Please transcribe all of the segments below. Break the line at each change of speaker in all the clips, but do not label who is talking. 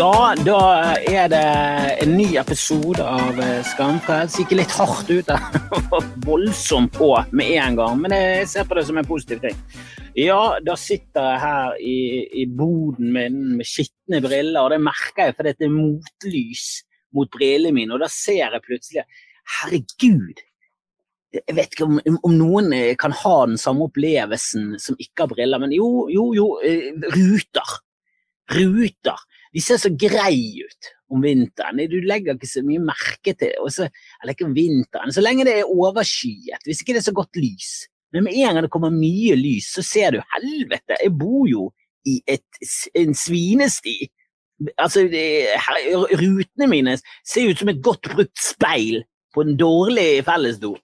Ja, da er det en ny episode av eh, Skamfrelst. Gikk litt hardt ut der. Voldsomt på med en gang, men jeg ser på det som en positiv ting. Ja, da sitter jeg her i, i boden min med skitne briller, og det merker jeg fordi det er motlys mot brillene mine, og da ser jeg plutselig Herregud! Jeg vet ikke om, om, noen eh, kan ha den samme opplevelsen som ikke har briller, men jo, jo, jo. Eh, ruter. Ruter. De ser så greie ut om vinteren. Du legger ikke så mye merke til også, eller ikke om vinteren, så lenge det er overskyet, hvis ikke det er så godt lys. Men med en gang det kommer mye lys, så ser du helvete, jeg bor jo i et, en svinesti. Altså, det, her, rutene mine ser ut som et godt brukt speil på en dårlig fellesdo.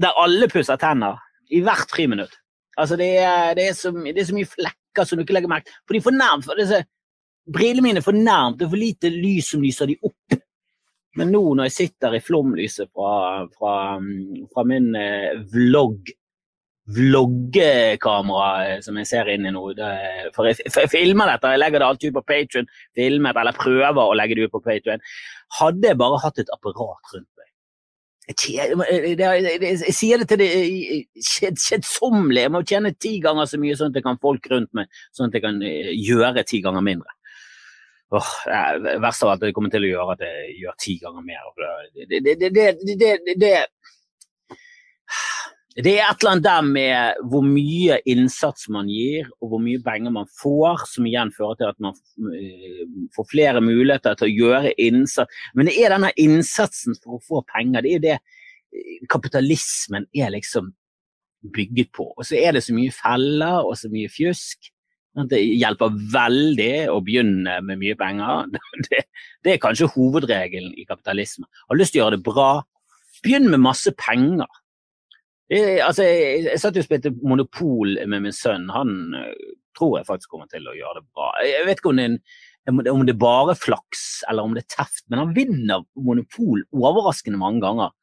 Der alle pusser tenner i hvert friminutt. Altså, det det, er så, det er, så, mye flekker som du ikke legger merke til. For de får disse Brillene mine er for nærmt, det er for lite lys som lyser de opp. Men nå når jeg sitter i flomlyset fra, fra, fra min eh, vlogg vloggekamera eh, som jeg ser inn i nå. For, jeg, for, jeg, filmer dette, jeg legger det alltid ut på Patrion, eller prøver å legge det ut på Patrion. Hadde jeg bare hatt et apparat rundt meg Jeg, jeg, jeg sier det til det kjedsommelige. Jeg må tjene ti ganger så mye sånn at jeg kan folk rundt meg, sånn at jeg kan eh, gjøre ti ganger mindre. Oh, det verste av alt det kommer til å gjøre at jeg gjør ti ganger mer. Det, det, det, det, det er et eller annet der med hvor mye innsats man gir, og hvor mye penger man får, som igjen fører til at man eh, får flere muligheter til å gjøre innsats. Men det er denne innsatsen for å få penger. Det er jo det eh, kapitalismen er liksom bygget på. Og så er det så mye feller og så mye fjusk. Det hjelper veldig å begynne med mye penger. Det, det er kanskje hovedregelen i kapitalisme. Har lyst til å gjøre det bra, begynn med masse penger. Jeg, altså, jeg, jeg satt jo og spilte Monopol med min sønn. Han uh, tror jeg faktisk kommer til å gjøre det bra. Jeg vet ikke om det, en, om det er bare flaks eller om det er teft, men han vinner Monopol overraskende mange ganger.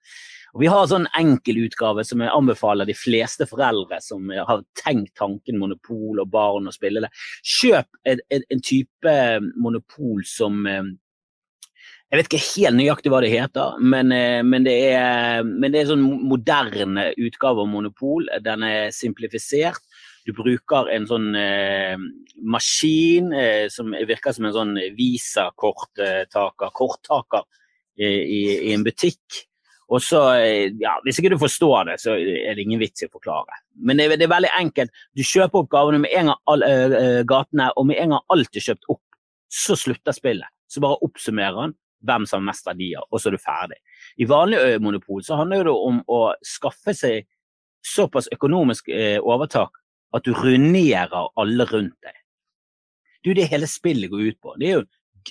Og Vi har en sånn enkel utgave som jeg anbefaler de fleste foreldre som har tenkt tanken monopol og barn å spille det. Kjøp en, en, en type monopol som eh, jeg vet ikke helt nøyaktig hva det heter, men, eh, men, det, er, men det er en sånn moderne utgave av monopol. Den er simplifisert. Du bruker en sånn eh, maskin eh, som virker som en sånn Visa-korttaker, korttaker i, i en butikk. Og så, eh, ja, Hvis ikke du forstår det, så er det ingen vits i å forklare. Men det, det er veldig enkelt. Du kjøper oppgavene med en gang all, uh, gatene, og med en gang alt er kjøpt opp, så slutter spillet. Så bare oppsummerer han hvem som har mest verdier, og så er du ferdig. I vanlig monopol så handler det om å skaffe seg såpass økonomisk uh, overtak at du ruinerer alle rundt deg. Det er jo det hele spillet går ut på. Det er jo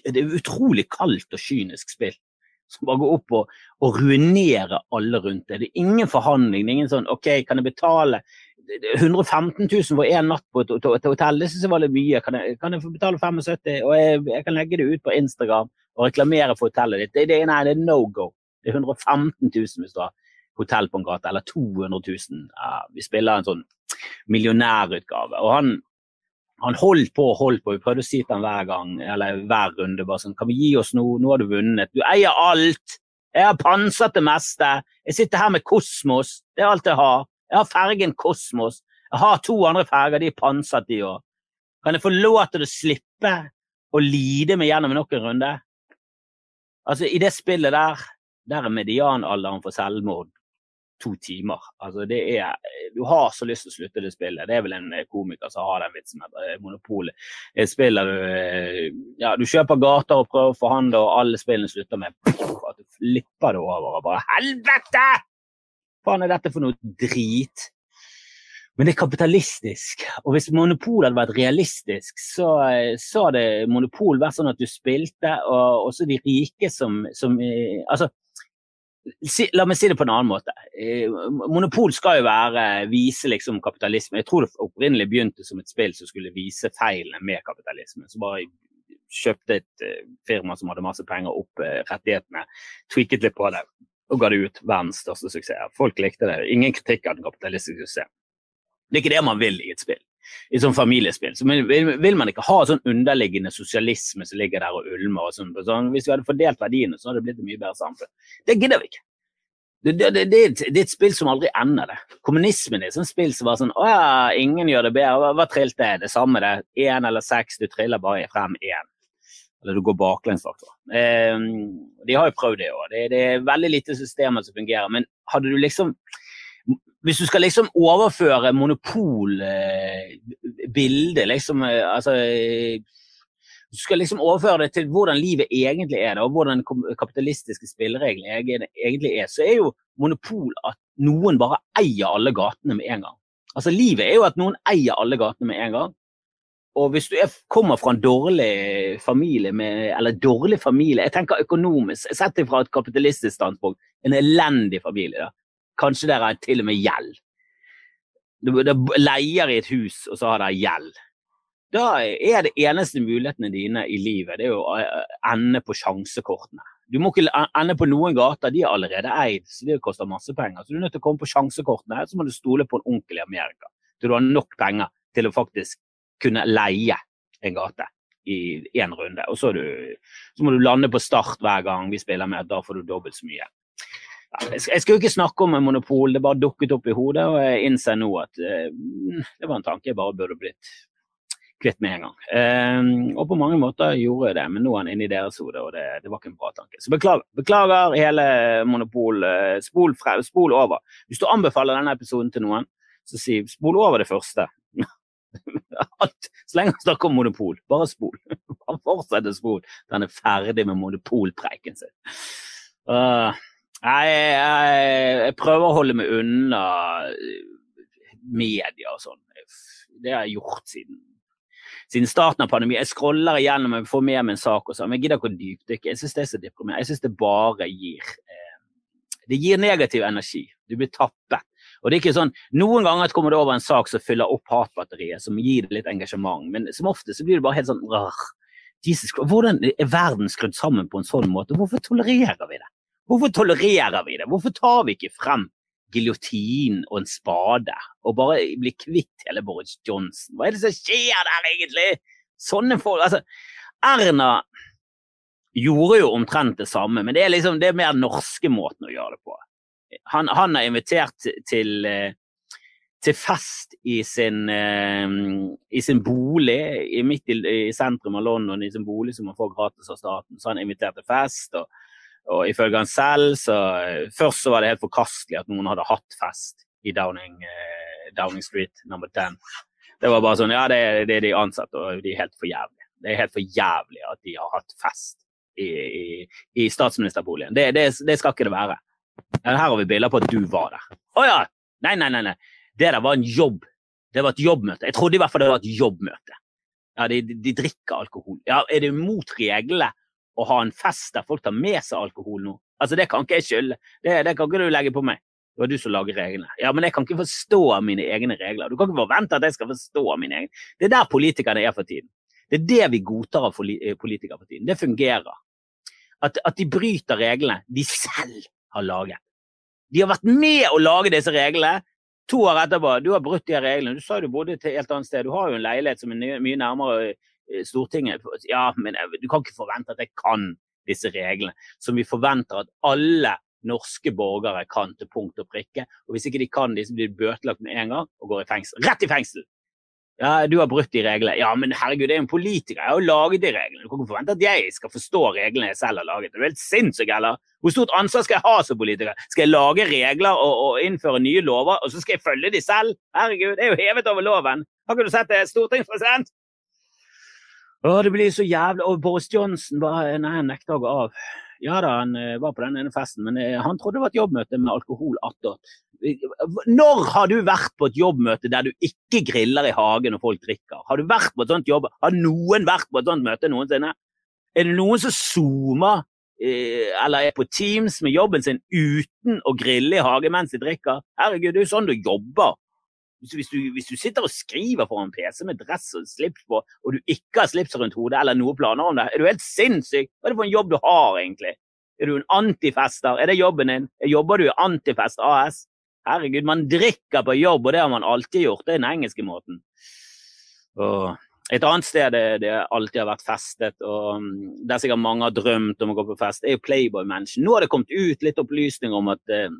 det er utrolig kaldt og kynisk spill som bare går opp og, og ruinerer alle rundt deg. Det er ingen forhandling. Det er ingen sånn OK, kan jeg betale 115 000 for én natt på et, et hotell? Det syns jeg var litt mye. Kan jeg, kan jeg, få betale 75 og jeg, jeg, kan legge det ut på Instagram og reklamere for hotellet ditt? Det, det, nei, det er no go. Det er 115 000 hvis du har hotell på en gate, eller 200 000. Ja, vi spiller en sånn millionærutgave. Og han, han holdt på og holdt på. Vi prøvde å si til ham hver gang, eller hver runde bare sånn Kan vi gi oss noe? Nå har du vunnet. Du eier alt! Jeg har pansret det meste. Jeg sitter her med Kosmos. Det er alt jeg har. Jeg har fergen Kosmos. Jeg har to andre ferger, de er pansret, de òg. Kan jeg få lov til å slippe å lide meg gjennom nok en runde? Altså, i det spillet der, der er medianalderen for selvmord to timer. Altså, det er, du har så lyst til å slutte det spillet. Det er vel en eh, komiker som har den vitsen med monopolet. Det er spill der du eh, ja, Du kjøper gater og prøver å forhandle, og alle spillene slutter med at du flipper det over og bare Helvete! Faen er dette for noe drit? Men det er kapitalistisk. Og hvis monopol hadde vært realistisk, så, så hadde monopol vært sånn at du spilte, og også de rike som, som Altså, La meg si det på en annen måte. Eh, monopol skal jo være vise liksom kapitalisme. Jeg tror det opprinnelig begynte som et spill som skulle vise feilene med kapitalisme. Så bare kjøpte et eh, firma som hadde masse penger, opp eh, rettighetene, tweaket litt på det og ga det ut. Verdens største suksess. Folk likte det. Ingen kritikk av den kapitalistiske suksessen. Det er ikke det man vil i et spill. I sånn familiespill. Så vil, vil, man ikke ha sånn underliggende sosialisme som ligger der og ulmer. og sånn. sånn hvis vi hadde fordelt verdiene, så hadde det blitt et mye bedre samfunn. Det gidder vi ikke. Det, det, det, det, er et spill som aldri ender. det. Kommunismen er et sånt spill som var sånn Å ja, ingen gjør det bedre. Hva, hva trilte det? Det samme, det. Én eller seks, du triller bare frem én. Eller du går baklengs, faktisk. Eh, de har jo prøvd det òg. Det, det, er veldig lite systemer som fungerer. Men hadde du liksom hvis du skal liksom overføre monopolbildet, liksom eh, altså Du skal liksom overføre det til hvordan livet egentlig er, og hvordan kapitalistiske spilleregler egentlig er, så er jo monopol at noen bare eier alle gatene med en gang. Altså Livet er jo at noen eier alle gatene med en gang. Og hvis du er, kommer fra en dårlig familie, med, eller dårlig familie Jeg tenker økonomisk, sett fra et kapitalistisk standpunkt, en elendig familie. da Kanskje dere har til og med gjeld. Dere leier i et hus, og så har dere gjeld. Da er det eneste mulighetene dine i livet det er å eh, ende på sjansekortene. Du må ikke ende på noen gater, de er allerede eid, så det koster masse penger. Så du er nødt til å komme på sjansekortene, så må du stole på en onkel i Amerika. Så du har nok penger til å faktisk kunne leie en gate i én runde. Og så, du, så, må du lande på start hver gang vi spiller med, da får du dobbelt så mye. Jeg skulle ikke snakke om en monopol, det bare dukket opp i hodet, og jeg innser nå at uh, det var en tanke jeg bare burde blitt kvitt med en gang. Uh, og på mange måter gjorde jeg det, men nå er han inne i deres hode, og det, det, var ikke en bra tanke. Så beklager, beklager hele monopol. Uh, spol, fra, spol, over. Hvis du anbefaler denne episoden til noen, så si spol over det første. Så lenge han snakker om monopol, bare spol. Bare fortsett å spole til han er ferdig med monopolpreiken sin. Uh, jeg, jeg, jeg, prøver å holde meg unna eh, media og sånn. Det har jeg gjort siden, siden starten av pandemien. Jeg scroller igjennom og får med meg en sak, og sånn, men jeg gidder ikke å dypdykke. Jeg syns det er så deprimerende. Jeg syns det bare gir eh, Det gir negativ energi. Du blir tappet. Og det er ikke sånn, Noen ganger kommer det over en sak som fyller opp hatbatteriet, som gir det litt engasjement, men som ofte så blir det bare helt sånn Jesus, Hvordan er verden skrudd sammen på en sånn måte? Hvorfor tolererer vi det? Hvorfor tolererer vi det? Hvorfor tar vi ikke frem giljotin og en spade og bare blir kvitt hele Boris Johnson? Hva er det som skjer der, egentlig? Sånne folk Altså, Erna gjorde jo omtrent det samme, men det er liksom det er mer norske måten å gjøre det på. Han, han er invitert til, eh, til fest i sin, eh, i sin bolig midt i, i, sentrum av London, i sin bolig som han får gratis av staten. Så han inviterte fest. og og ifølge han selv så Først så var det helt forkastelig at noen hadde hatt fest i Downing, uh, Downing Street nummer 10. Det var bare sånn Ja, det, det er de ansatte, og de er helt for jævlig. Det er helt for jævlig at de har hatt fest i, i, i statsministerboligen. Det, det, det, skal ikke det være. Her har vi bilder på at du var der. Å ja! Nei, nei, nei, nei. Det der var en jobb. Det var et jobbmøte. Jeg trodde i hvert fall det var et jobbmøte. Ja, de, de drikker alkohol. Ja, Er det mot reglene å ha en fest der folk tar med seg alkohol nå. Altså, Det kan ikke jeg skylde. Det, det kan ikke du legge på meg. Det var du som lager reglene. Ja, men jeg kan ikke forstå mine egne regler. Du kan ikke forvente at jeg skal forstå mine egne. Det er der politikerne er for tiden. Det er det vi godtar av eh, politikere for tiden. Det fungerer. At, at de bryter reglene de selv har laget. De har vært med å lage disse reglene. To år etterpå, du har brutt de reglene. Du sa du bodde et helt annet sted. Du har jo en leilighet som er mye nærmere Stortinget Ja, men du kan ikke forvente at jeg kan disse reglene, som vi forventer at alle norske borgere kan til punkt og prikke. Og hvis ikke de kan de, så blir de bøtelagt med en gang og går i fengsel. Rett i fengsel! Ja, du har brutt de reglene. Ja, men herregud, jeg er en politiker. Jeg har jo laget de reglene. Du kan ikke forvente at jeg skal forstå reglene jeg selv har laget. Det Er helt sinnssykt, eller? Hvor stort ansvar skal jeg ha som politiker? Skal jeg lage regler og, og, innføre nye lover, og så skal jeg følge de selv? Herregud, det er jo hevet over loven. Har ikke du sett det, stortingspresident? Å, det blir så jævlig Og Boris Johnson bare, nei, han nekta å gå av. Ja da, han uh, var på den ene festen, men uh, han trodde det var et jobbmøte med alkohol attåt. Når har du vært på et jobbmøte der du ikke griller i hagen og folk drikker? Har du vært på et sånt jobb? Har noen vært på et sånt møte noensinne? Er det noen som zoomer uh, eller er på Teams med jobben sin uten å grille i hagen mens de drikker? Herregud, det er jo sånn du jobber. Hvis du, hvis du, sitter og skriver foran PC med dress og slips på, og du ikke har slips rundt hodet eller noen planer om det, er du helt sinnssyk? Hva er det for en jobb du har, egentlig? Er du en antifester? Er det jobben din? Jobber du i Antifest AS? Herregud, man drikker på jobb, og det har man alltid gjort. Det er den engelske måten. Og et annet sted det, alltid har vært festet, og mm, der sikkert mange har drømt om å gå på fest, er jo Playboy Mansion. Nå har det kommet ut litt opplysninger om at, eh,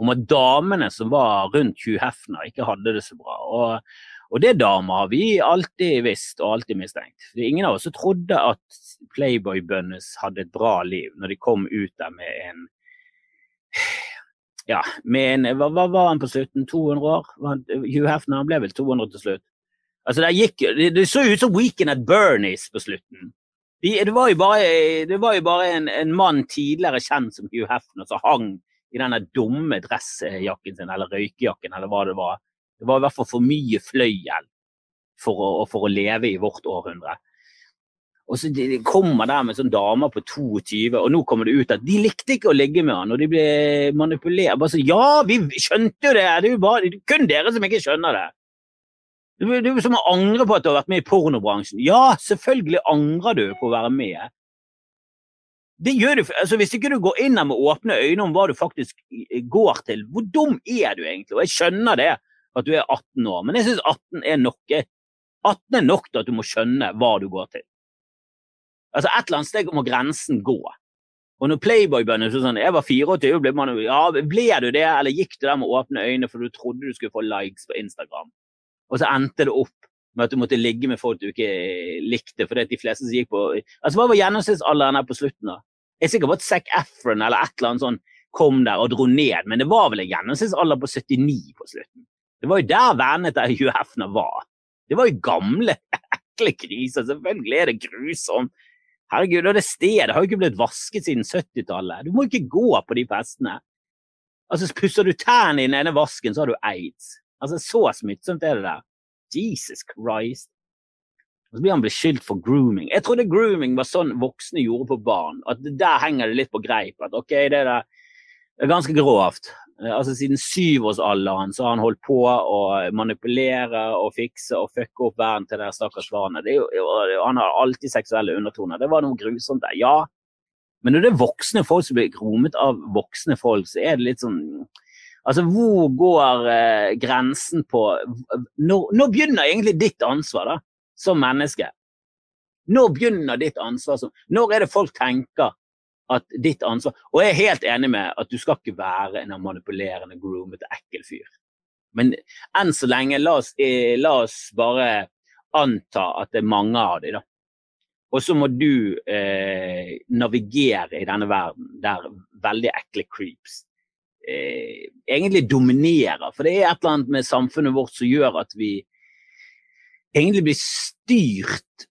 om at damene som var rundt Hugh Hefner, ikke hadde det så bra. Og, og det damer har vi alltid visst og alltid mistenkt. Ingen av oss trodde at Playboy-bønnes hadde et bra liv når de kom ut der med en ja, med en, hva, hva var han på slutten? 200 år? Hugh Hefner ble vel 200 til slutt. Altså, det, gikk, det, det så ut som Weekend at Bernies på slutten. De, det var jo bare, var jo bare en, en, mann tidligere kjent som Hugh Hefner som hang i denne dumme dressjakken sin, eller røykejakken, eller hva det var. Det var i hvert fall for mye fløyel for å, for å leve i vårt århundre. Og så de, de kommer der med sånn damer på 22, og nå kommer det ut at de likte ikke å ligge med han, og de ble manipulert. Bare så, ja, vi skjønte jo det! Det er jo bare, kun dere som ikke skjønner det. Det er jo som å angre på at du har vært med i pornobransjen. Ja, selvfølgelig angrer du på å være med. Det gjør du, altså Hvis ikke du går inn her med åpne øyne om hva du faktisk går til, hvor dum er du egentlig? Og Jeg skjønner det, at du er 18 år, men jeg syns 18 er nok. 18 er nok til at du må skjønne hva du går til. Altså Et eller annet sted må grensen gå. Og når Playboy-bøndene sånn, Jeg var 24, ble, man, ja, ble du det, eller gikk du der med åpne øyne for du trodde du skulle få likes på Instagram? Og så endte det opp med at du måtte ligge med folk du ikke likte. for de fleste som gikk på... Altså, Hva var gjennomsnittsalderen her på slutten? da? Jeg er sikker på at Zac Efron eller et eller annet sånt kom der og dro ned, men det var vel en gjennomsnittsalder på 79 på slutten. Det var jo der vennene til Hugh Hefner var. Det var jo gamle, ekle kriser. Selvfølgelig er det grusomt. Herregud, og det stedet har jo ikke blitt vasket siden 70-tallet. Du må ikke gå på de festene. Altså, Pusser du tærne i den ene vasken, så har du aids. Altså, Så smittsomt er det der. Jesus Christ. Og så blir han beskyldt for grooming. Jeg trodde grooming var sånn voksne gjorde på barn. At Der henger det litt på greip. At ok, det er, ganske grovt. Eh, altså Siden syvårsalderen så har han holdt på å manipulere og fikse og fucke opp verden til det stakkars barnet. Han har alltid seksuelle undertoner. Det var noe grusomt der, ja. Men når det er voksne folk som blir gromet av voksne folk, så er det litt sånn Altså, hvor går eh, grensen på når, når, begynner egentlig ditt ansvar da, som menneske? Når begynner ditt ansvar som Når er det folk tenker at ditt ansvar Og jeg er helt enig med at du skal ikke være en manipulerende, groomete, ekkel fyr. Men enn så lenge, la oss, eh, la oss bare anta at det er mange av dem, da. Og så må du eh, navigere i denne verden der veldig ekle creeps eh, egentlig dominerer. For det er et eller annet med samfunnet vårt som gjør at vi egentlig blir styrt.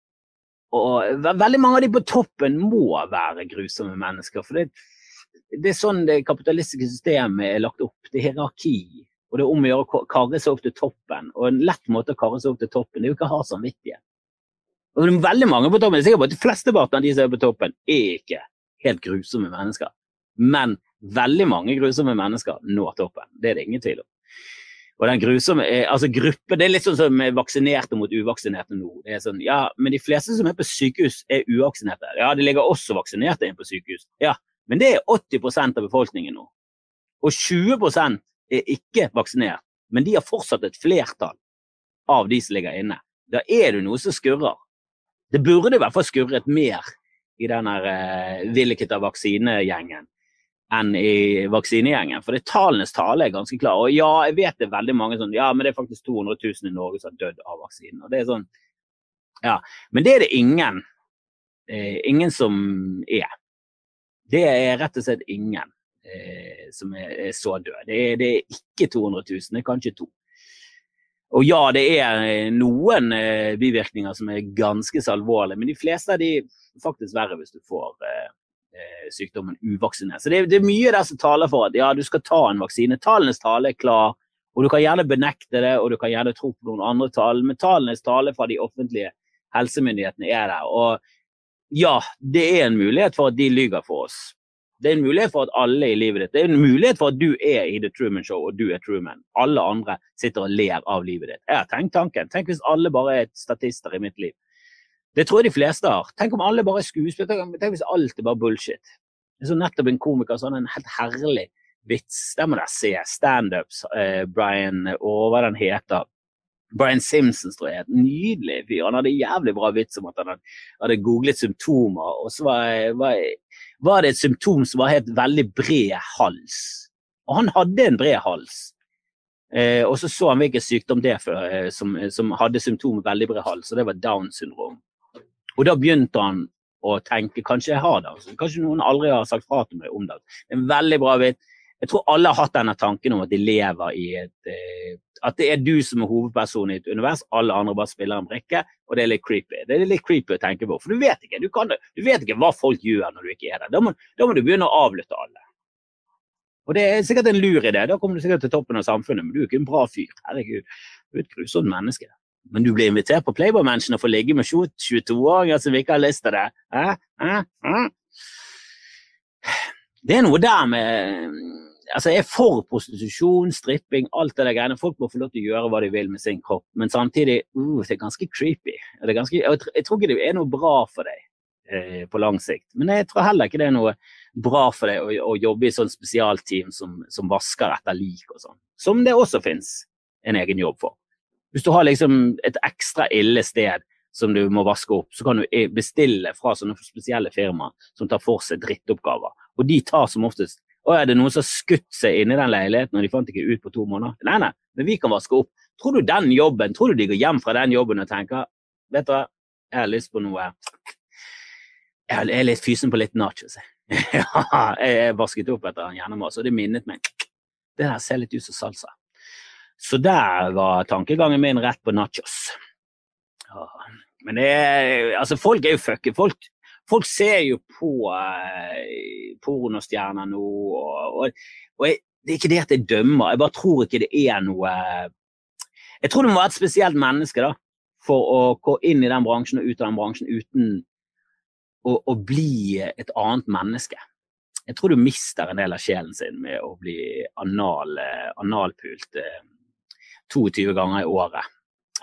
Og veldig mange av de på toppen må være grusomme mennesker. For det, det er sånn det kapitalistiske systemet er lagt opp. Det er hierarki. Og det er om å gjøre å karre seg opp til toppen. Og en lett måte å karre seg opp til toppen, det er jo ikke å ha samvittighet. Og det er veldig mange på toppen. Jeg er sikker på at de flesteparten av de som er på toppen, er ikke helt grusomme mennesker. Men veldig mange grusomme mennesker når toppen. Det er det ingen tvil om. Og den grusomme, altså gruppe, Det er litt sånn som er vaksinerte mot uvaksinerte nå. Det er sånn, ja, Men de fleste som er på sykehus, er uvaksinerte. Ja, det ligger også vaksinerte inn på sykehus. Ja, Men det er 80% av befolkningen nå. Og 20% er ikke vaksinert. Men de har fortsatt et flertall av de som ligger inne. Da er det noe som skurrer. Det burde i hvert fall skurret mer i den uh, eh, av vaksinegjengen enn i vaksinegjengen. For det tallenes tale er ganske klar. Og ja, jeg vet det er veldig mange sånn Ja, men det er faktisk 200 000 i Norge som har dødd av vaksinen. Og det er sånn Ja. Men det er det ingen. Eh, ingen som er. Det er rett og slett ingen eh, som er, er, så død. Det er, det er ikke 200 000, det er kanskje to. Og ja, det er eh, noen eh, bivirkninger som er ganske så alvorlige, men de fleste av de er faktisk verre hvis du får Eh, sykdommen uvaksinert. Så det, det, er mye der som taler for at ja, du skal ta en vaksine. Tallenes tale er klar, og du kan gjerne benekte det, og du kan gjerne tro på noen andre tall, men tallenes tale fra de offentlige helsemyndighetene er der. Og ja, det er en mulighet for at de lyver for oss. Det er en mulighet for at alle i livet ditt Det er en mulighet for at du er i The Truman Show, og du er Truman. Alle andre sitter og ler av livet ditt. Jeg har tenkt tanken. Tenk hvis alle bare er statister i mitt liv. Det tror jeg de fleste har. Tenk om alle bare er skuespillere. Tenk hvis alt er bare bullshit. Jeg så nettopp en komiker sånn en helt herlig vits. Den må dere se. Standups. Eh, Brian og hva den heter. Brian Simpsons, tror jeg. Nydelig fyr. Han hadde jævlig bra vits om at han hadde googlet symptomer, og så var, var, var det et symptom som var helt veldig bred hals. Og han hadde en bred hals. Eh, og så så han hvilken sykdom det for, eh, som, som, hadde symptomer veldig bred hals, og det var Downs syndrom. Og da begynte han å tenke kanskje jeg har det. Altså. Kanskje noen aldri har sagt fra til meg om det. Det en veldig bra vits. Jeg tror alle har hatt denne tanken om at de lever i et eh, At det er du som er hovedpersonen i et univers, alle andre bare spiller en brikke, og det er litt creepy. Det er litt creepy å tenke på, for du vet ikke, du, kan, du vet ikke hva folk gjør når du ikke er der. Da må, da må du begynne å avlytte alle. Og det er sikkert en lur idé, da kommer du sikkert til toppen av samfunnet, men du er ikke en bra fyr. Herregud, du er et grusomt menneske. Men du blir invitert på Playboy Mansion og får ligge med 22-åringer som ikke har lyst til det. Eh? Eh? Eh? Det er noe der med altså Jeg er for prostitusjon, stripping, alt det der greiene. Folk må få lov til å gjøre hva de vil med sin kropp, men samtidig uh, det er ganske creepy. Er ganske, jeg, tror ikke det er noe bra for deg eh, på lang sikt. Men jeg tror heller ikke det er noe bra for deg å, å jobbe i sånn spesialteam som, som vasker etter lik og sånn. Som det også fins en egen jobb for. Hvis du har liksom et ekstra ille sted som du må vaske opp, så kan du bestille fra sånne spesielle firmaer som tar for seg drittoppgaver. Og de tar som oftest å, er det noen som har skutt seg inn i den leiligheten og de fant ikke ut på to måneder? Nei, nei, men vi kan vaske opp. Tror du den jobben, tror du de går hjem fra den jobben og tenker vet du hva, jeg har lyst på noe Jeg er litt fysen på litt nachos. ja, jeg vasket opp etter en oss, og det minnet meg Det der ser litt ut som salsa. Så der var tankegangen min rett på nachos. Men det er, altså folk er jo fucket. Folk, folk ser jo på eh, pornostjerner nå, og, og, og jeg, det er ikke det at jeg dømmer, jeg bare tror ikke det er noe Jeg tror det må være et spesielt menneske da, for å gå inn i den bransjen og ut av den bransjen uten å, å bli et annet menneske. Jeg tror du mister en del av sjelen sin med å bli anal, analpult eh, 22 ganger i året.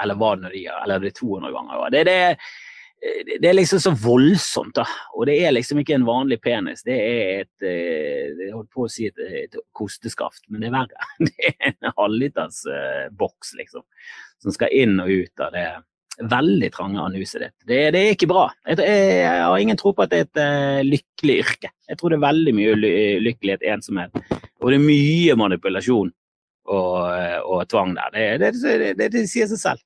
Eller hva det nå. Eller det er 200 ganger i året. Det, det, det er liksom så voldsomt, da. Og det er liksom ikke en vanlig penis. Det er et eh, Jeg holdt på å si et, et kosteskaft, men det er verre. Det er en halvliters uh, boks, liksom, som skal inn og ut av det veldig trange anuset ditt. Det, det er ikke bra. Jeg, jeg, har ingen tro på at det er et uh, lykkelig yrke. Jeg tror det er veldig mye lykkelighet, ensomhet, og det er mye manipulasjon og, og tvang der. Det, det, det sier seg selv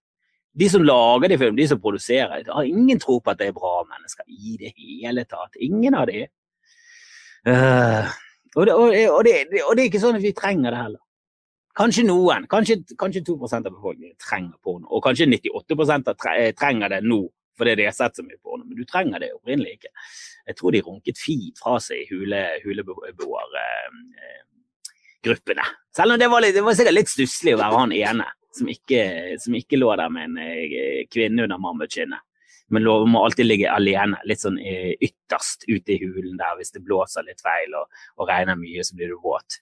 de som lager de film, de som produserer, har ingen tro på at det er bra mennesker i det hele tatt. Ingen av de. Uh, og, det, og, og, det, og, det, er ikke sånn at vi trenger det heller. Kanskje noen, kanskje, kanskje 2 av befolkningen trenger porno, og kanskje 98% trenger det nå fordi de har sett så mye porno, men du trenger det opprinnelig ikke. Jeg tror de runket fint fra seg i hule, huleboergruppene. Uh, Selv om det var, litt, det var sikkert litt stusslig å være han ene som ikke, som ikke lå der med en eh, kvinne under mammutskinnet. Men lov må alltid ligge alene, litt sånn eh, ytterst ute i hulen der. Hvis det blåser litt feil og, og regner mye, så blir du våt.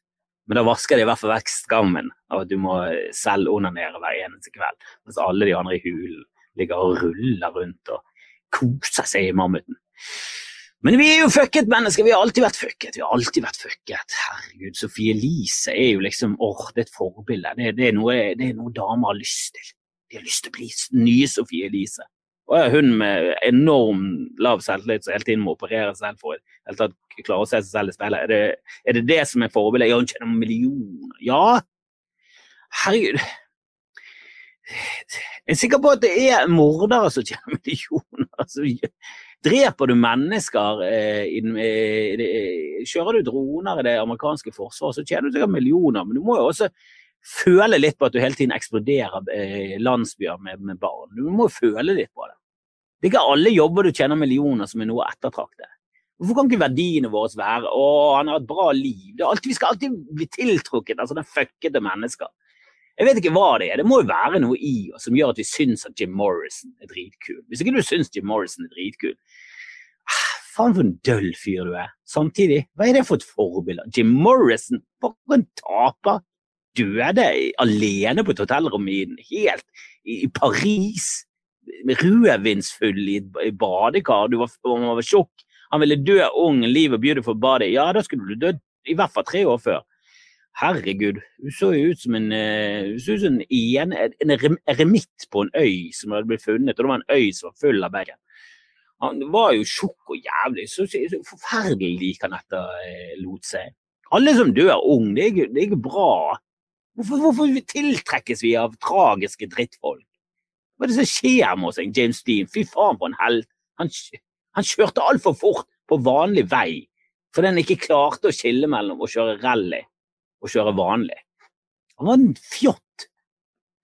Men da vasker det i hvert fall vekk skammen av at du må selv onanere hver eneste kveld. Mens alle de andre i hulen ligger og ruller rundt og koser seg i mammuten. Men vi er jo fucket mennesker. Vi har alltid vært fucket. Vi har alltid vært fucket. Herregud, Sofie Elise er jo liksom åh, det er et forbilde. Det, det, er noe, det er noe damer har lyst til. De har lyst til å bli nye Sofie Elise. Og hun med enorm lav selvtillit som hele tiden må operere selv for å klare å se seg selv i speilet. Er det, er det det som er forbildet? Ja, hun tjener millioner. Ja, herregud. Jeg er sikker på at det er mordere som tjener millioner. Altså, Dreper du mennesker eh, eh, Kjører du droner i det amerikanske forsvaret, så tjener du sikkert millioner, men du må jo også føle litt på at du hele tiden eksploderer eh, landsbyer med, med, barn. Du må jo føle litt på det. Det er ikke alle jobber du tjener millioner som er noe å ettertrakte. Hvorfor kan ikke verdiene våre være å, han har et bra liv? Alltid, vi skal alltid bli tiltrukket av sånne fuckete mennesker. Jeg vet ikke hva det er. Det må jo være noe i oss som gjør at vi syns at Jim Morrison er dritkul. Hvis ikke du syns Jim Morrison er dritkul, ah, faen for en døll fyr du er. Samtidig, hva er det for et forbilde? Jim Morrison, for en taper. Døde alene på et hotellrom i, helt i Paris, rødvinsfull i et badekar. Du var, var sjokk. Han ville dø ung, live beautiful body. Ja, da skulle du dødd i hvert fall tre år før. Herregud, hun så jo ut som en, uh, ut som en, en, en eremitt på en øy som hadde blitt funnet, og det var en øy som var full av bacon. Han var jo tjukk og jævlig. Så, så, forferdelig lik han dette eh, lot seg. Alle som dør ung, det er ikke, bra. Hvorfor, hvorfor, tiltrekkes vi av tragiske drittfolk? Hva er det som skjer med oss, James Dean? Fy faen, for en helt. Han, han kjørte altfor fort på vanlig vei fordi han ikke klarte å skille mellom å kjøre rally og kjøre vanlig. Han var en fjott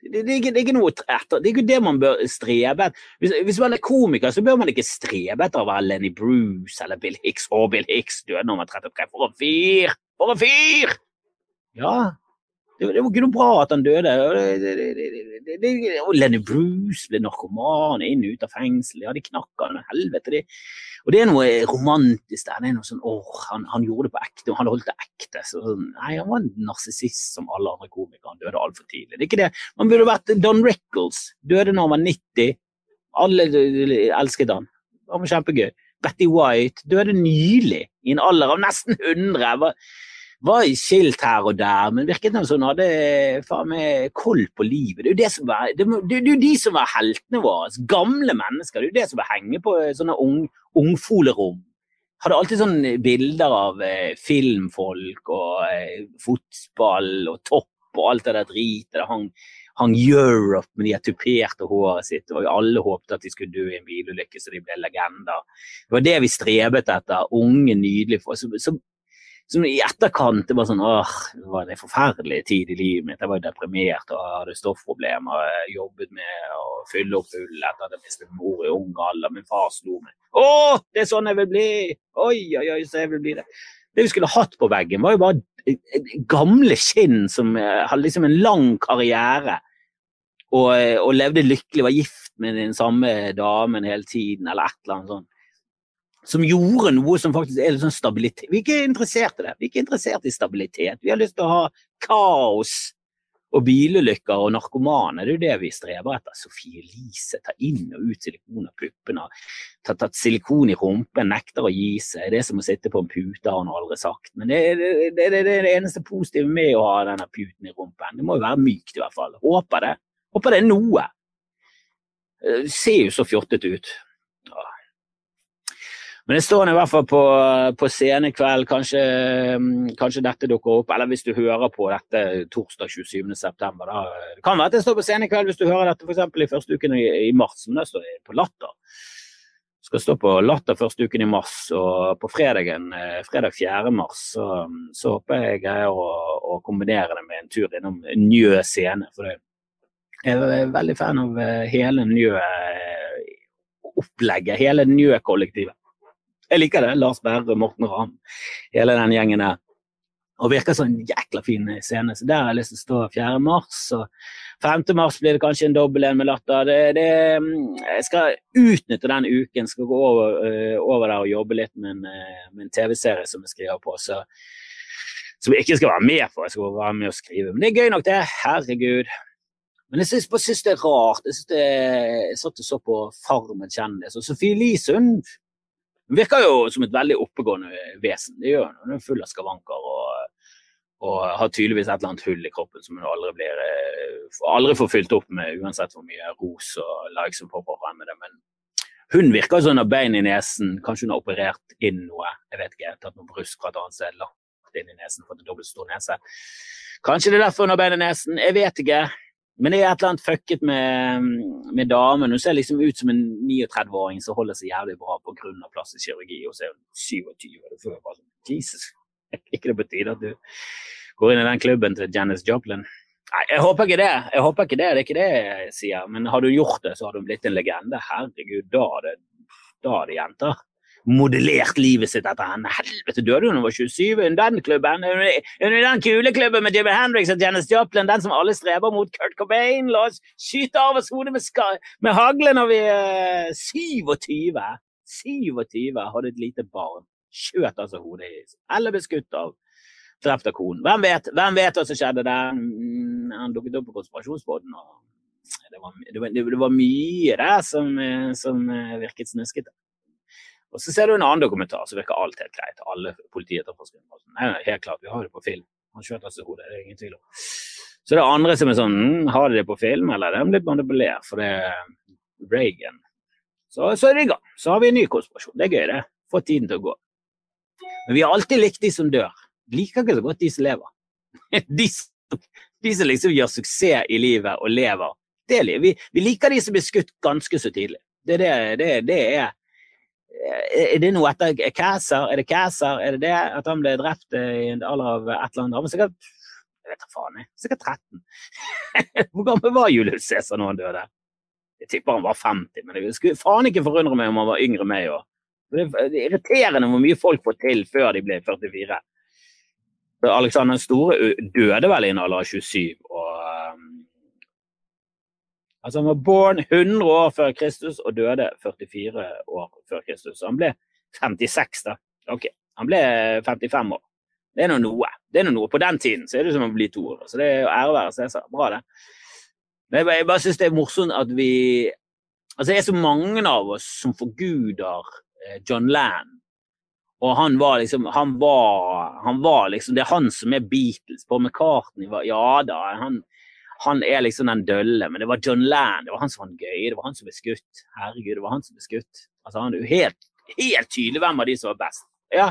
det, det, det, er ikke, noe etter, det er ikke det man bør strebe etter. Hvis, hvis, man er komiker, så bør man ikke strebe etter å være Lenny Bruce eller Bill Hicks. Å, Bill Hicks døde når han var 33. For en fyr! For en fyr! Ja, det, var ikke noe bra at han døde. og Lenny Bruce ble narkoman, inn og ut av fengsel. Ja, de knakk han helvete. De. Og det er noe romantisk der. Det er noe sånn åh, han, han, gjorde det på ekte, og han holdt det ekte. Så, sånn, nei, han var en narsissist som alle andre komikere. Han døde altfor tidlig. Det er ikke det. Man burde vært Don Rickles. Døde når han var 90. Alle elsket han. Det var kjempegøy. Betty White døde nylig, i en alder av nesten 100 var skilt her og der, men virket som hun hadde faen meg koll på livet. Det er jo det som var, det, det, det de som var heltene våre. Gamle mennesker. Det er jo det som var henge på sånne ung, ungfolerom. Hadde alltid sånne bilder av eh, filmfolk og eh, fotball og topp og alt det der dritet. Det hang, hang Europe med de tuperte håret sitt, og alle håpte at de skulle dø i en bilulykke så de ble legender. Det var det vi strebet etter. Unge, nydelige folk. Så, så som i etterkant det var sånn åh, det var en forferdelig tid i livet mitt. Jeg var deprimert og hadde stoffproblemer. Jeg jobbet med å fylle opp hull etter at jeg mistet mor i ung alder. Min far slo meg. Å, det er sånn jeg vil bli! Oi, oi, oi, så jeg vil bli det. Det vi skulle hatt på veggen, var jo bare gamle skinn som eh, hadde liksom en lang karriere. Og, eh, og levde lykkelig, var gift med den samme damen hele tiden, eller et eller annet sånt som gjorde noe som faktisk er litt sånn stabilitet. Vi er ikke interessert i det. Vi er ikke interessert i stabilitet. Vi har lyst til å ha kaos og bilulykker og narkomane. Det er jo det vi streber etter. Sofie Elise tar inn og ut silikon av puppene. Tatt, tatt silikon i rumpen, nekter å gi seg. Det er som å sitte på en pute, har hun aldri sagt. Men det, det, det, det, er det eneste positive med å ha denne puten i rumpen. Det må jo være mykt i hvert fall. Håper det. Håper det er noe. Eh, ser jo så fjottet ut. Men det står i hvert fall på, på scene i kveld. Kanskje, mm, kanskje, dette dukker opp. Eller hvis du hører på dette torsdag 27.9. Det kan være at det står på scene i kveld hvis du hører dette f.eks. i første uken i, i, mars. Men det står på Latter. Skal stå på Latter første uken i mars. Og på fredagen, eh, fredag 4. mars så, så håper jeg greier å, å, kombinere det med en tur innom Njø scene. For jeg er veldig fan av eh, hele Njø eh, hele Njø-kollektivet. Jeg liker det. Lars Berre, Morten Ramm, hele den gjengen der. Og virker som en jækla fin scene. Så der har jeg lyst til å stå 4. mars. Og 5. mars blir det kanskje en dobbel en med Latter. Det, det, jeg skal utnytte den uken. Skal gå over, uh, over der og jobbe litt med en, TV-serie som jeg skriver på. Så, som jeg ikke skal være med for. jeg skal være med og skrive. Men det er gøy nok, det. Herregud. Men jeg syns, det er rart. Jeg, synes det, jeg satt og så på Farmen kjendis, og Sofie Elise hun hun virker jo som et veldig oppegående vesen. Det gjør hun. Hun er full av skavanker og, og, har tydeligvis et eller annet hull i kroppen som hun aldri, blir, eh, aldri får fylt opp med, uansett hvor mye ros og likes som får frem med det. Men hun virker som hun har bein i nesen. Kanskje hun har operert inn noe. Jeg vet ikke, tatt noe brusk fra et annet sted, lagt inn i nesen, fått en dobbelt stor nese. Kanskje det er derfor hun har bein i nesen. Jeg vet ikke. Men det er et eller annet fucket med, med damen. Hun ser liksom ut som en 39-åring som holder seg jævlig bra pga. plastisk kirurgi, og så er hun 27. Og føler bare sånn Jesus, ikke det på tide at du går inn i den klubben til Janice Joplin? Nei, jeg håper ikke det. Jeg håper ikke det, det er ikke det jeg sier. Men har du gjort det, så har du blitt en legende. Herregud, da er det, da er det jenter modellert livet sitt etter henne. Helvete, døde hun da hun var 27? Hun den klubben? Hun i den kule klubben med Jimmy Hendrix og Janis Joplin, den som alle streber mot Kurt Cobain. La oss skyte av oss hodet med, med hagle når vi er 27. 27 hadde et lite barn. Skjøt altså hodet i Eller ble skutt av drept av konen. Hvem vet, Hvem vet hva som skjedde der? Mm, han dukket opp på konspirasjonsbåten. Det var, det, var, det var, mye der som, som virket snuskete. Og så ser du en annen dokumentar, så virker alt helt greit. Alle politietterforskere sånn. Nei, helt klart, vi har det på film. Han skjøt altså hodet, det er ingen tvil om. Så det er andre som er sånn hm, Har de det på film, eller er de blitt manipulert? For det er Reagan. Så, så er det i gang. Så har vi en ny konspirasjon. Det er gøy, det. Få tiden til å gå. Men vi har alltid likt de som dør. Liker ikke så godt de som lever. De som, de som liksom gjør suksess i livet og lever. Det, vi, vi liker de som blir skutt ganske så tidlig. Det, det, det, det er er det noe etter Kæser? Er det Kæser? Er det det at han ble drept i en alder av et eller annet? Han var sikkert jeg vet da faen, jeg. Sikkert 13. Hvor gammel var Julius Cæsar når han døde? Jeg tipper han var 50, men det skulle faen ikke forundre meg om han var yngre enn meg òg. Det er irriterende hvor mye folk får til før de blir 44. Alexander den store døde vel i en alder av 27. Og, um, altså han var born 100 år før Kristus og døde 44 år før Kristus. Så han ble 56, da. Ok, han ble 55 år. Det er nå noe. Det er noe. På den tiden så er det som å bli to år. Så det er ære være Cæsar. Bra, det. Men jeg bare syns det er morsomt at vi Altså, det er så mange av oss som forguder eh, John Land og han var liksom han var, han var, liksom Det er han som er Beatles. Paul McCartney var Ja da, han, han er liksom den dølle, men det var John Land. Det var han som var den gøye. Det var han som ble skutt. Herregud, det var han som ble skutt. Altså, han er jo helt, helt tydelig hvem av de som var best. Ja,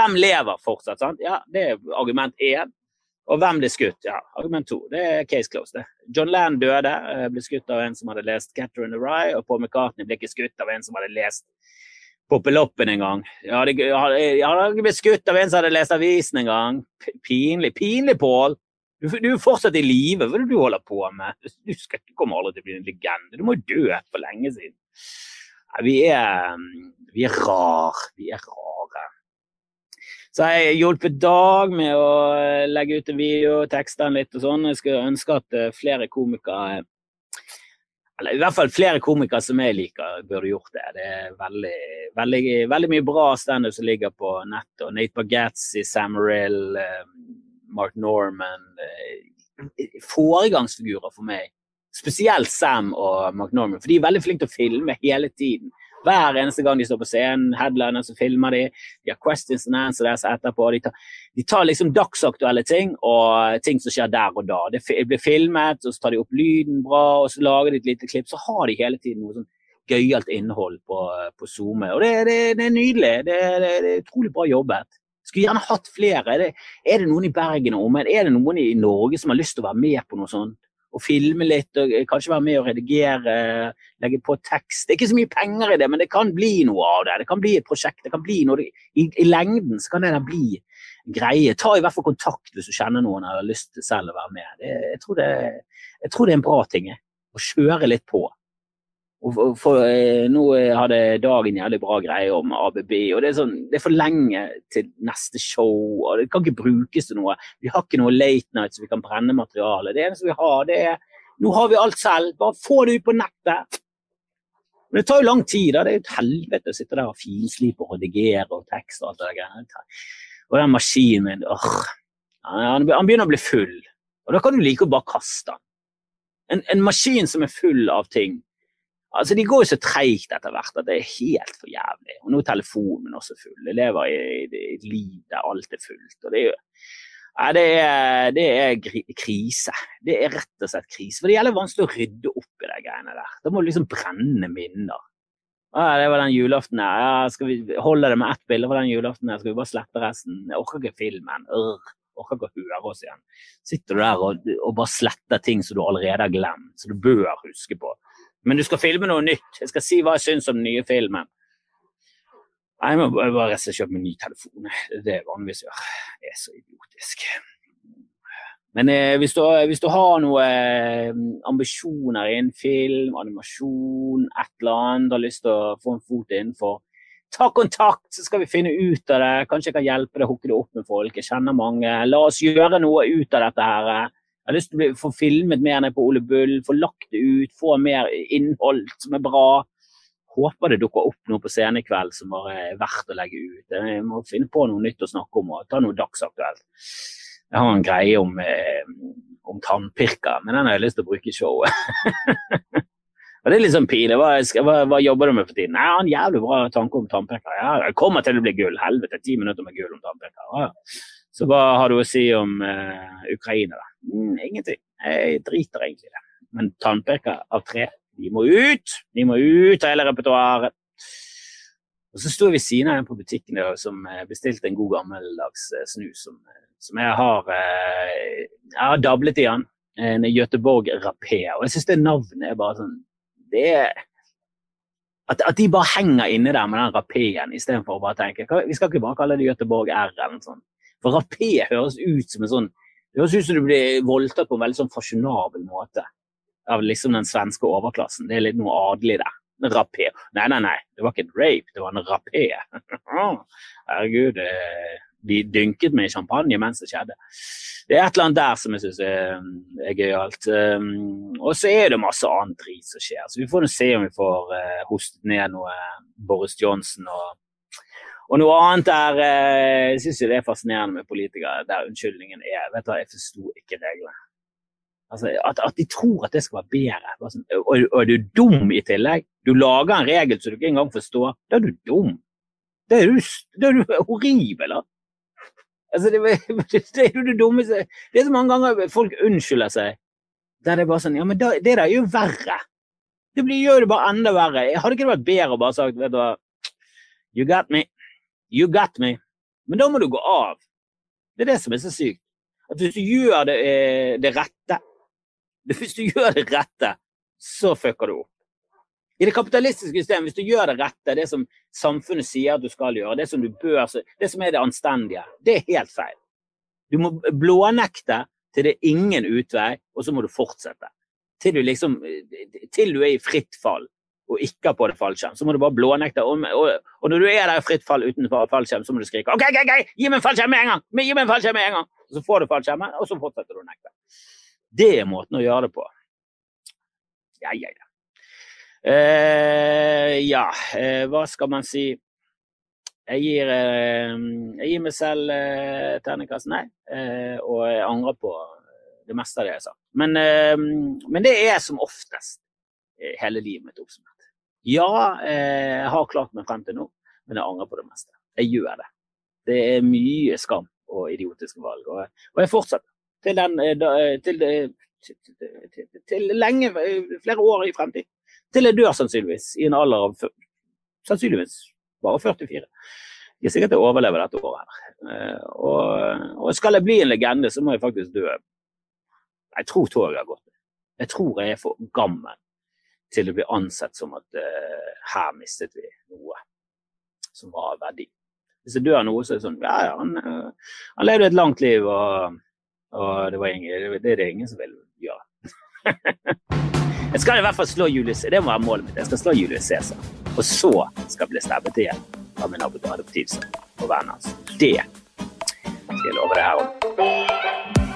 hvem lever fortsatt? sant? Ja, Det er argument én. Og hvem ble skutt? Ja, argument to. Det er case closed. det. John Land døde, eh, ble skutt av en som hadde lest 'Catherine the Rye', og Paul McCartney ble ikke skutt av en som hadde lest Poppeloppen en gang. Jeg hadde, jeg blitt skutt av en som hadde lest avisen en gang. Pinlig. Pinlig, Pål! Du, du, er fortsatt i live. Hva er det du holder på med? Du, skal, du kommer aldri til å bli en legende. Du må dø for lenge siden. vi er, vi er rar. Vi er rare. Så jeg har hjulpet Dag med å legge ut en video, tekste den litt og sånn. Jeg skulle ønske at eh, flere komikere eller i hvert fall flere komikere som jeg liker, burde gjort det. Det er veldig, veldig, veldig mye bra standup som ligger på nettet. Nate Bagazzi, Sam Rill, eh, Mark Norman eh, Foregangsfigurer for meg. Spesielt Sam og Mark Norman, for de er veldig flinke til å filme hele tiden. Hver eneste gang de står på scenen, headliner, så filmer de. De har questions and answers etterpå. De tar, de tar liksom dagsaktuelle ting og ting som skjer der og da. Det blir filmet, og så tar de opp lyden bra, og så lager de et lite klipp. Så har de hele tiden noe sånn gøyalt innhold på, på SoMe. Og det, det, det, er nydelig. Det, det, er utrolig bra jobbet. Skulle gjerne hatt flere. Er det, er det noen i Bergen og omegn? Er det noen i Norge som har lyst til å være med på noe sånt? Og filme litt og kanskje være med og redigere, legge på tekst. Det er ikke så mye penger i det, men det kan bli noe av det. Det kan bli et prosjekt. det kan bli noe. I, i lengden så kan det der bli greie. Ta i hvert fall kontakt hvis du kjenner noen eller har lyst til selv å være med. Det, jeg, tror det, jeg, tror det, er en bra ting. Å kjøre litt på. Og for, eh, nå hadde Dagen jævlig bra greie om ABB, og det er, sånn, det er, for lenge til neste show. og Det kan ikke brukes til noe. Vi har ikke noe late night så vi kan brenne materiale. Det eneste vi har, det er Nå har vi alt selv, bare få det ut på nettet. Men det tar jo lang tid. da, Det er jo et helvete å sitte der og finslipe og redigere og tekst og alt det der. Og den maskinen min åh, han begynner å bli full. Og da kan du like å bare kaste den. En, en maskin som er full av ting Altså, De går jo så treigt etter hvert at det er helt for jævlig. Og nå er telefonen også full. Jeg lever i, et liv der alt er fullt. og Det er jo ja, det er, det er, krise. Det er rett og slett krise. For det gjelder vanskelig å rydde opp i de greiene der. Da må du liksom brenne minner. Ja, det var den julaften her. Ja, skal vi holde det med ett bilde fra den julaften? her? Skal vi bare slette resten? Jeg orker ikke filmen. Urr. Orker ikke å høre oss igjen. Sitter du der og, og bare sletter ting som du allerede har glemt, som du bør huske på. Men du skal filme noe nytt. Jeg skal si hva jeg syns om den nye filmen. Jeg må bare kjøpe meg ny telefon. Det er vanligvis gjør. Det er så idiotisk. Men eh, hvis, du, hvis, du, har noen eh, ambisjoner innen film, animasjon, et eller annet, har lyst til å få en fot innenfor, ta kontakt, så skal vi finne ut av det. Kanskje jeg kan hjelpe deg å hooke det opp med folk. Jeg kjenner mange. La oss gjøre noe ut av dette her. Jeg har lyst til å få filmet mer ned på Ole Bull, få lagt det ut, få mer innhold som er bra. Håper det dukker opp noe på scenen i kveld som er verdt å legge ut. Jeg må finne på noe nytt å snakke om og ta noe dagsaktuelt. Jeg har en greie om, eh, om tannpirker, men den har jeg lyst til å bruke i showet. Og det er litt sånn pinlig. Hva, hva, hva, jobber du med for tiden? Nei, jeg har en jævlig bra tanke om tannpirker. Ja, jeg kommer til å bli gull. Helvete, ti minutter med gull om tannpirker. Ja. Så hva har du å si om uh, Ukraina, da? Mm, ingenting. Jeg driter egentlig i det. Men tannpirker av tre, de må ut! De må ut av hele repertoaret. Og så sto jeg ved siden av en på butikken der, som bestilte en god gammeldags snus som, som jeg har Jeg har dablet i den. En Göteborg Rapé. Og jeg syns det navnet er bare sånn Det er at, at, de bare henger inne der med den rapeen istedenfor å bare tenke Vi skal ikke bare kalle det Göteborg R eller noe sånt. For rapé høres ut som en sånn Det høres ut som du blir voldtatt på en veldig sånn fasjonabel måte av liksom den svenske overklassen. Det er litt noe adelig der. Rapé. Nei, nei, nei, det var ikke en rape, det var en rapé. Herregud, eh, de dynket med champagne mens det skjedde det er et eller annet der som jeg syns er, er gøyalt. Um, og så er det masse annet drit som skjer. Så vi får se om vi får uh, hostet ned noe Boris Johnson og, og noe annet der. Uh, jeg syns det er fascinerende med politikere der unnskyldningen er Vet du hva, jeg forsto ikke reglene. Altså, at, at, de tror at det skal være bedre. Og, og, er du dum i tillegg. Du lager en regel som du ikke engang forstår. Da er du dum. Da er du, da er du horribel. Altså, det, det, er jo det dummeste Det er så mange ganger folk unnskylder seg. Der det er bare sånn Ja, men da, det der er jo verre. Det blir, gjør det bare enda verre. Hadde ikke det vært bedre å bare sagt vet du hva You got me. You got me. Men da må du gå av. Det er det som er så sykt. At hvis du gjør det, eh, det rette Hvis du gjør det rette, så fucker du opp. I det kapitalistiske systemet, hvis du gjør det rette, det som samfunnet sier at du skal gjøre, det som bør, det som er det anstendige, det er helt feil. Du må blånekte til det er ingen utvei, og så må du fortsette. Til du, liksom, til du er i fritt fall og ikke har på deg fallskjerm, så må du bare blånekte. Og, og, og, når du er der i fritt fall utenfor fallskjerm, så må du skrike OK, OK, OK, gi meg en fallskjerm med en gang! Gi meg en fallskjerm med en gang! Og så får du fallskjermen, og så fortsetter du å nekte. Det er måten å gjøre det på. Ja, ja, ja. Uh, ja, uh, hva skal man si? Jeg gir, uh, jeg gir meg selv uh, terningkast nei, og jeg angrer på det meste av det jeg sa. Men, men det er som oftest hele livet mitt oppsummert. Ja, jeg har klart meg frem til nå, men jeg angrer på det meste. Jeg gjør det. Det er mye skam og idiotiske valg, og, og jeg fortsetter til, den, til, til, til lenge, flere år i fremtid. Til jeg dør, sannsynligvis, i en alder av sannsynligvis bare 44. Jeg er sikkert jeg overlever dette året. her. Eh, og, og, skal jeg bli en legende, så må jeg faktisk dø. Jeg tror toget har gått. Jeg tror jeg er for gammel til å bli ansett som at uh, her mistet vi noe som var av verdi. Hvis jeg dør noe, så er det sånn Ja, ja, han, uh, han levde et langt liv, og, og det, ingen, det, er det ingen som vil gjøre. Jeg skal i hvert fall slå Julius Det må være målet mitt. Jeg skal slå Julius Cæsar. Og så skal jeg bli stabbet igjen av min adoptivsønn og vennen hans. Det skal jeg love deg her om.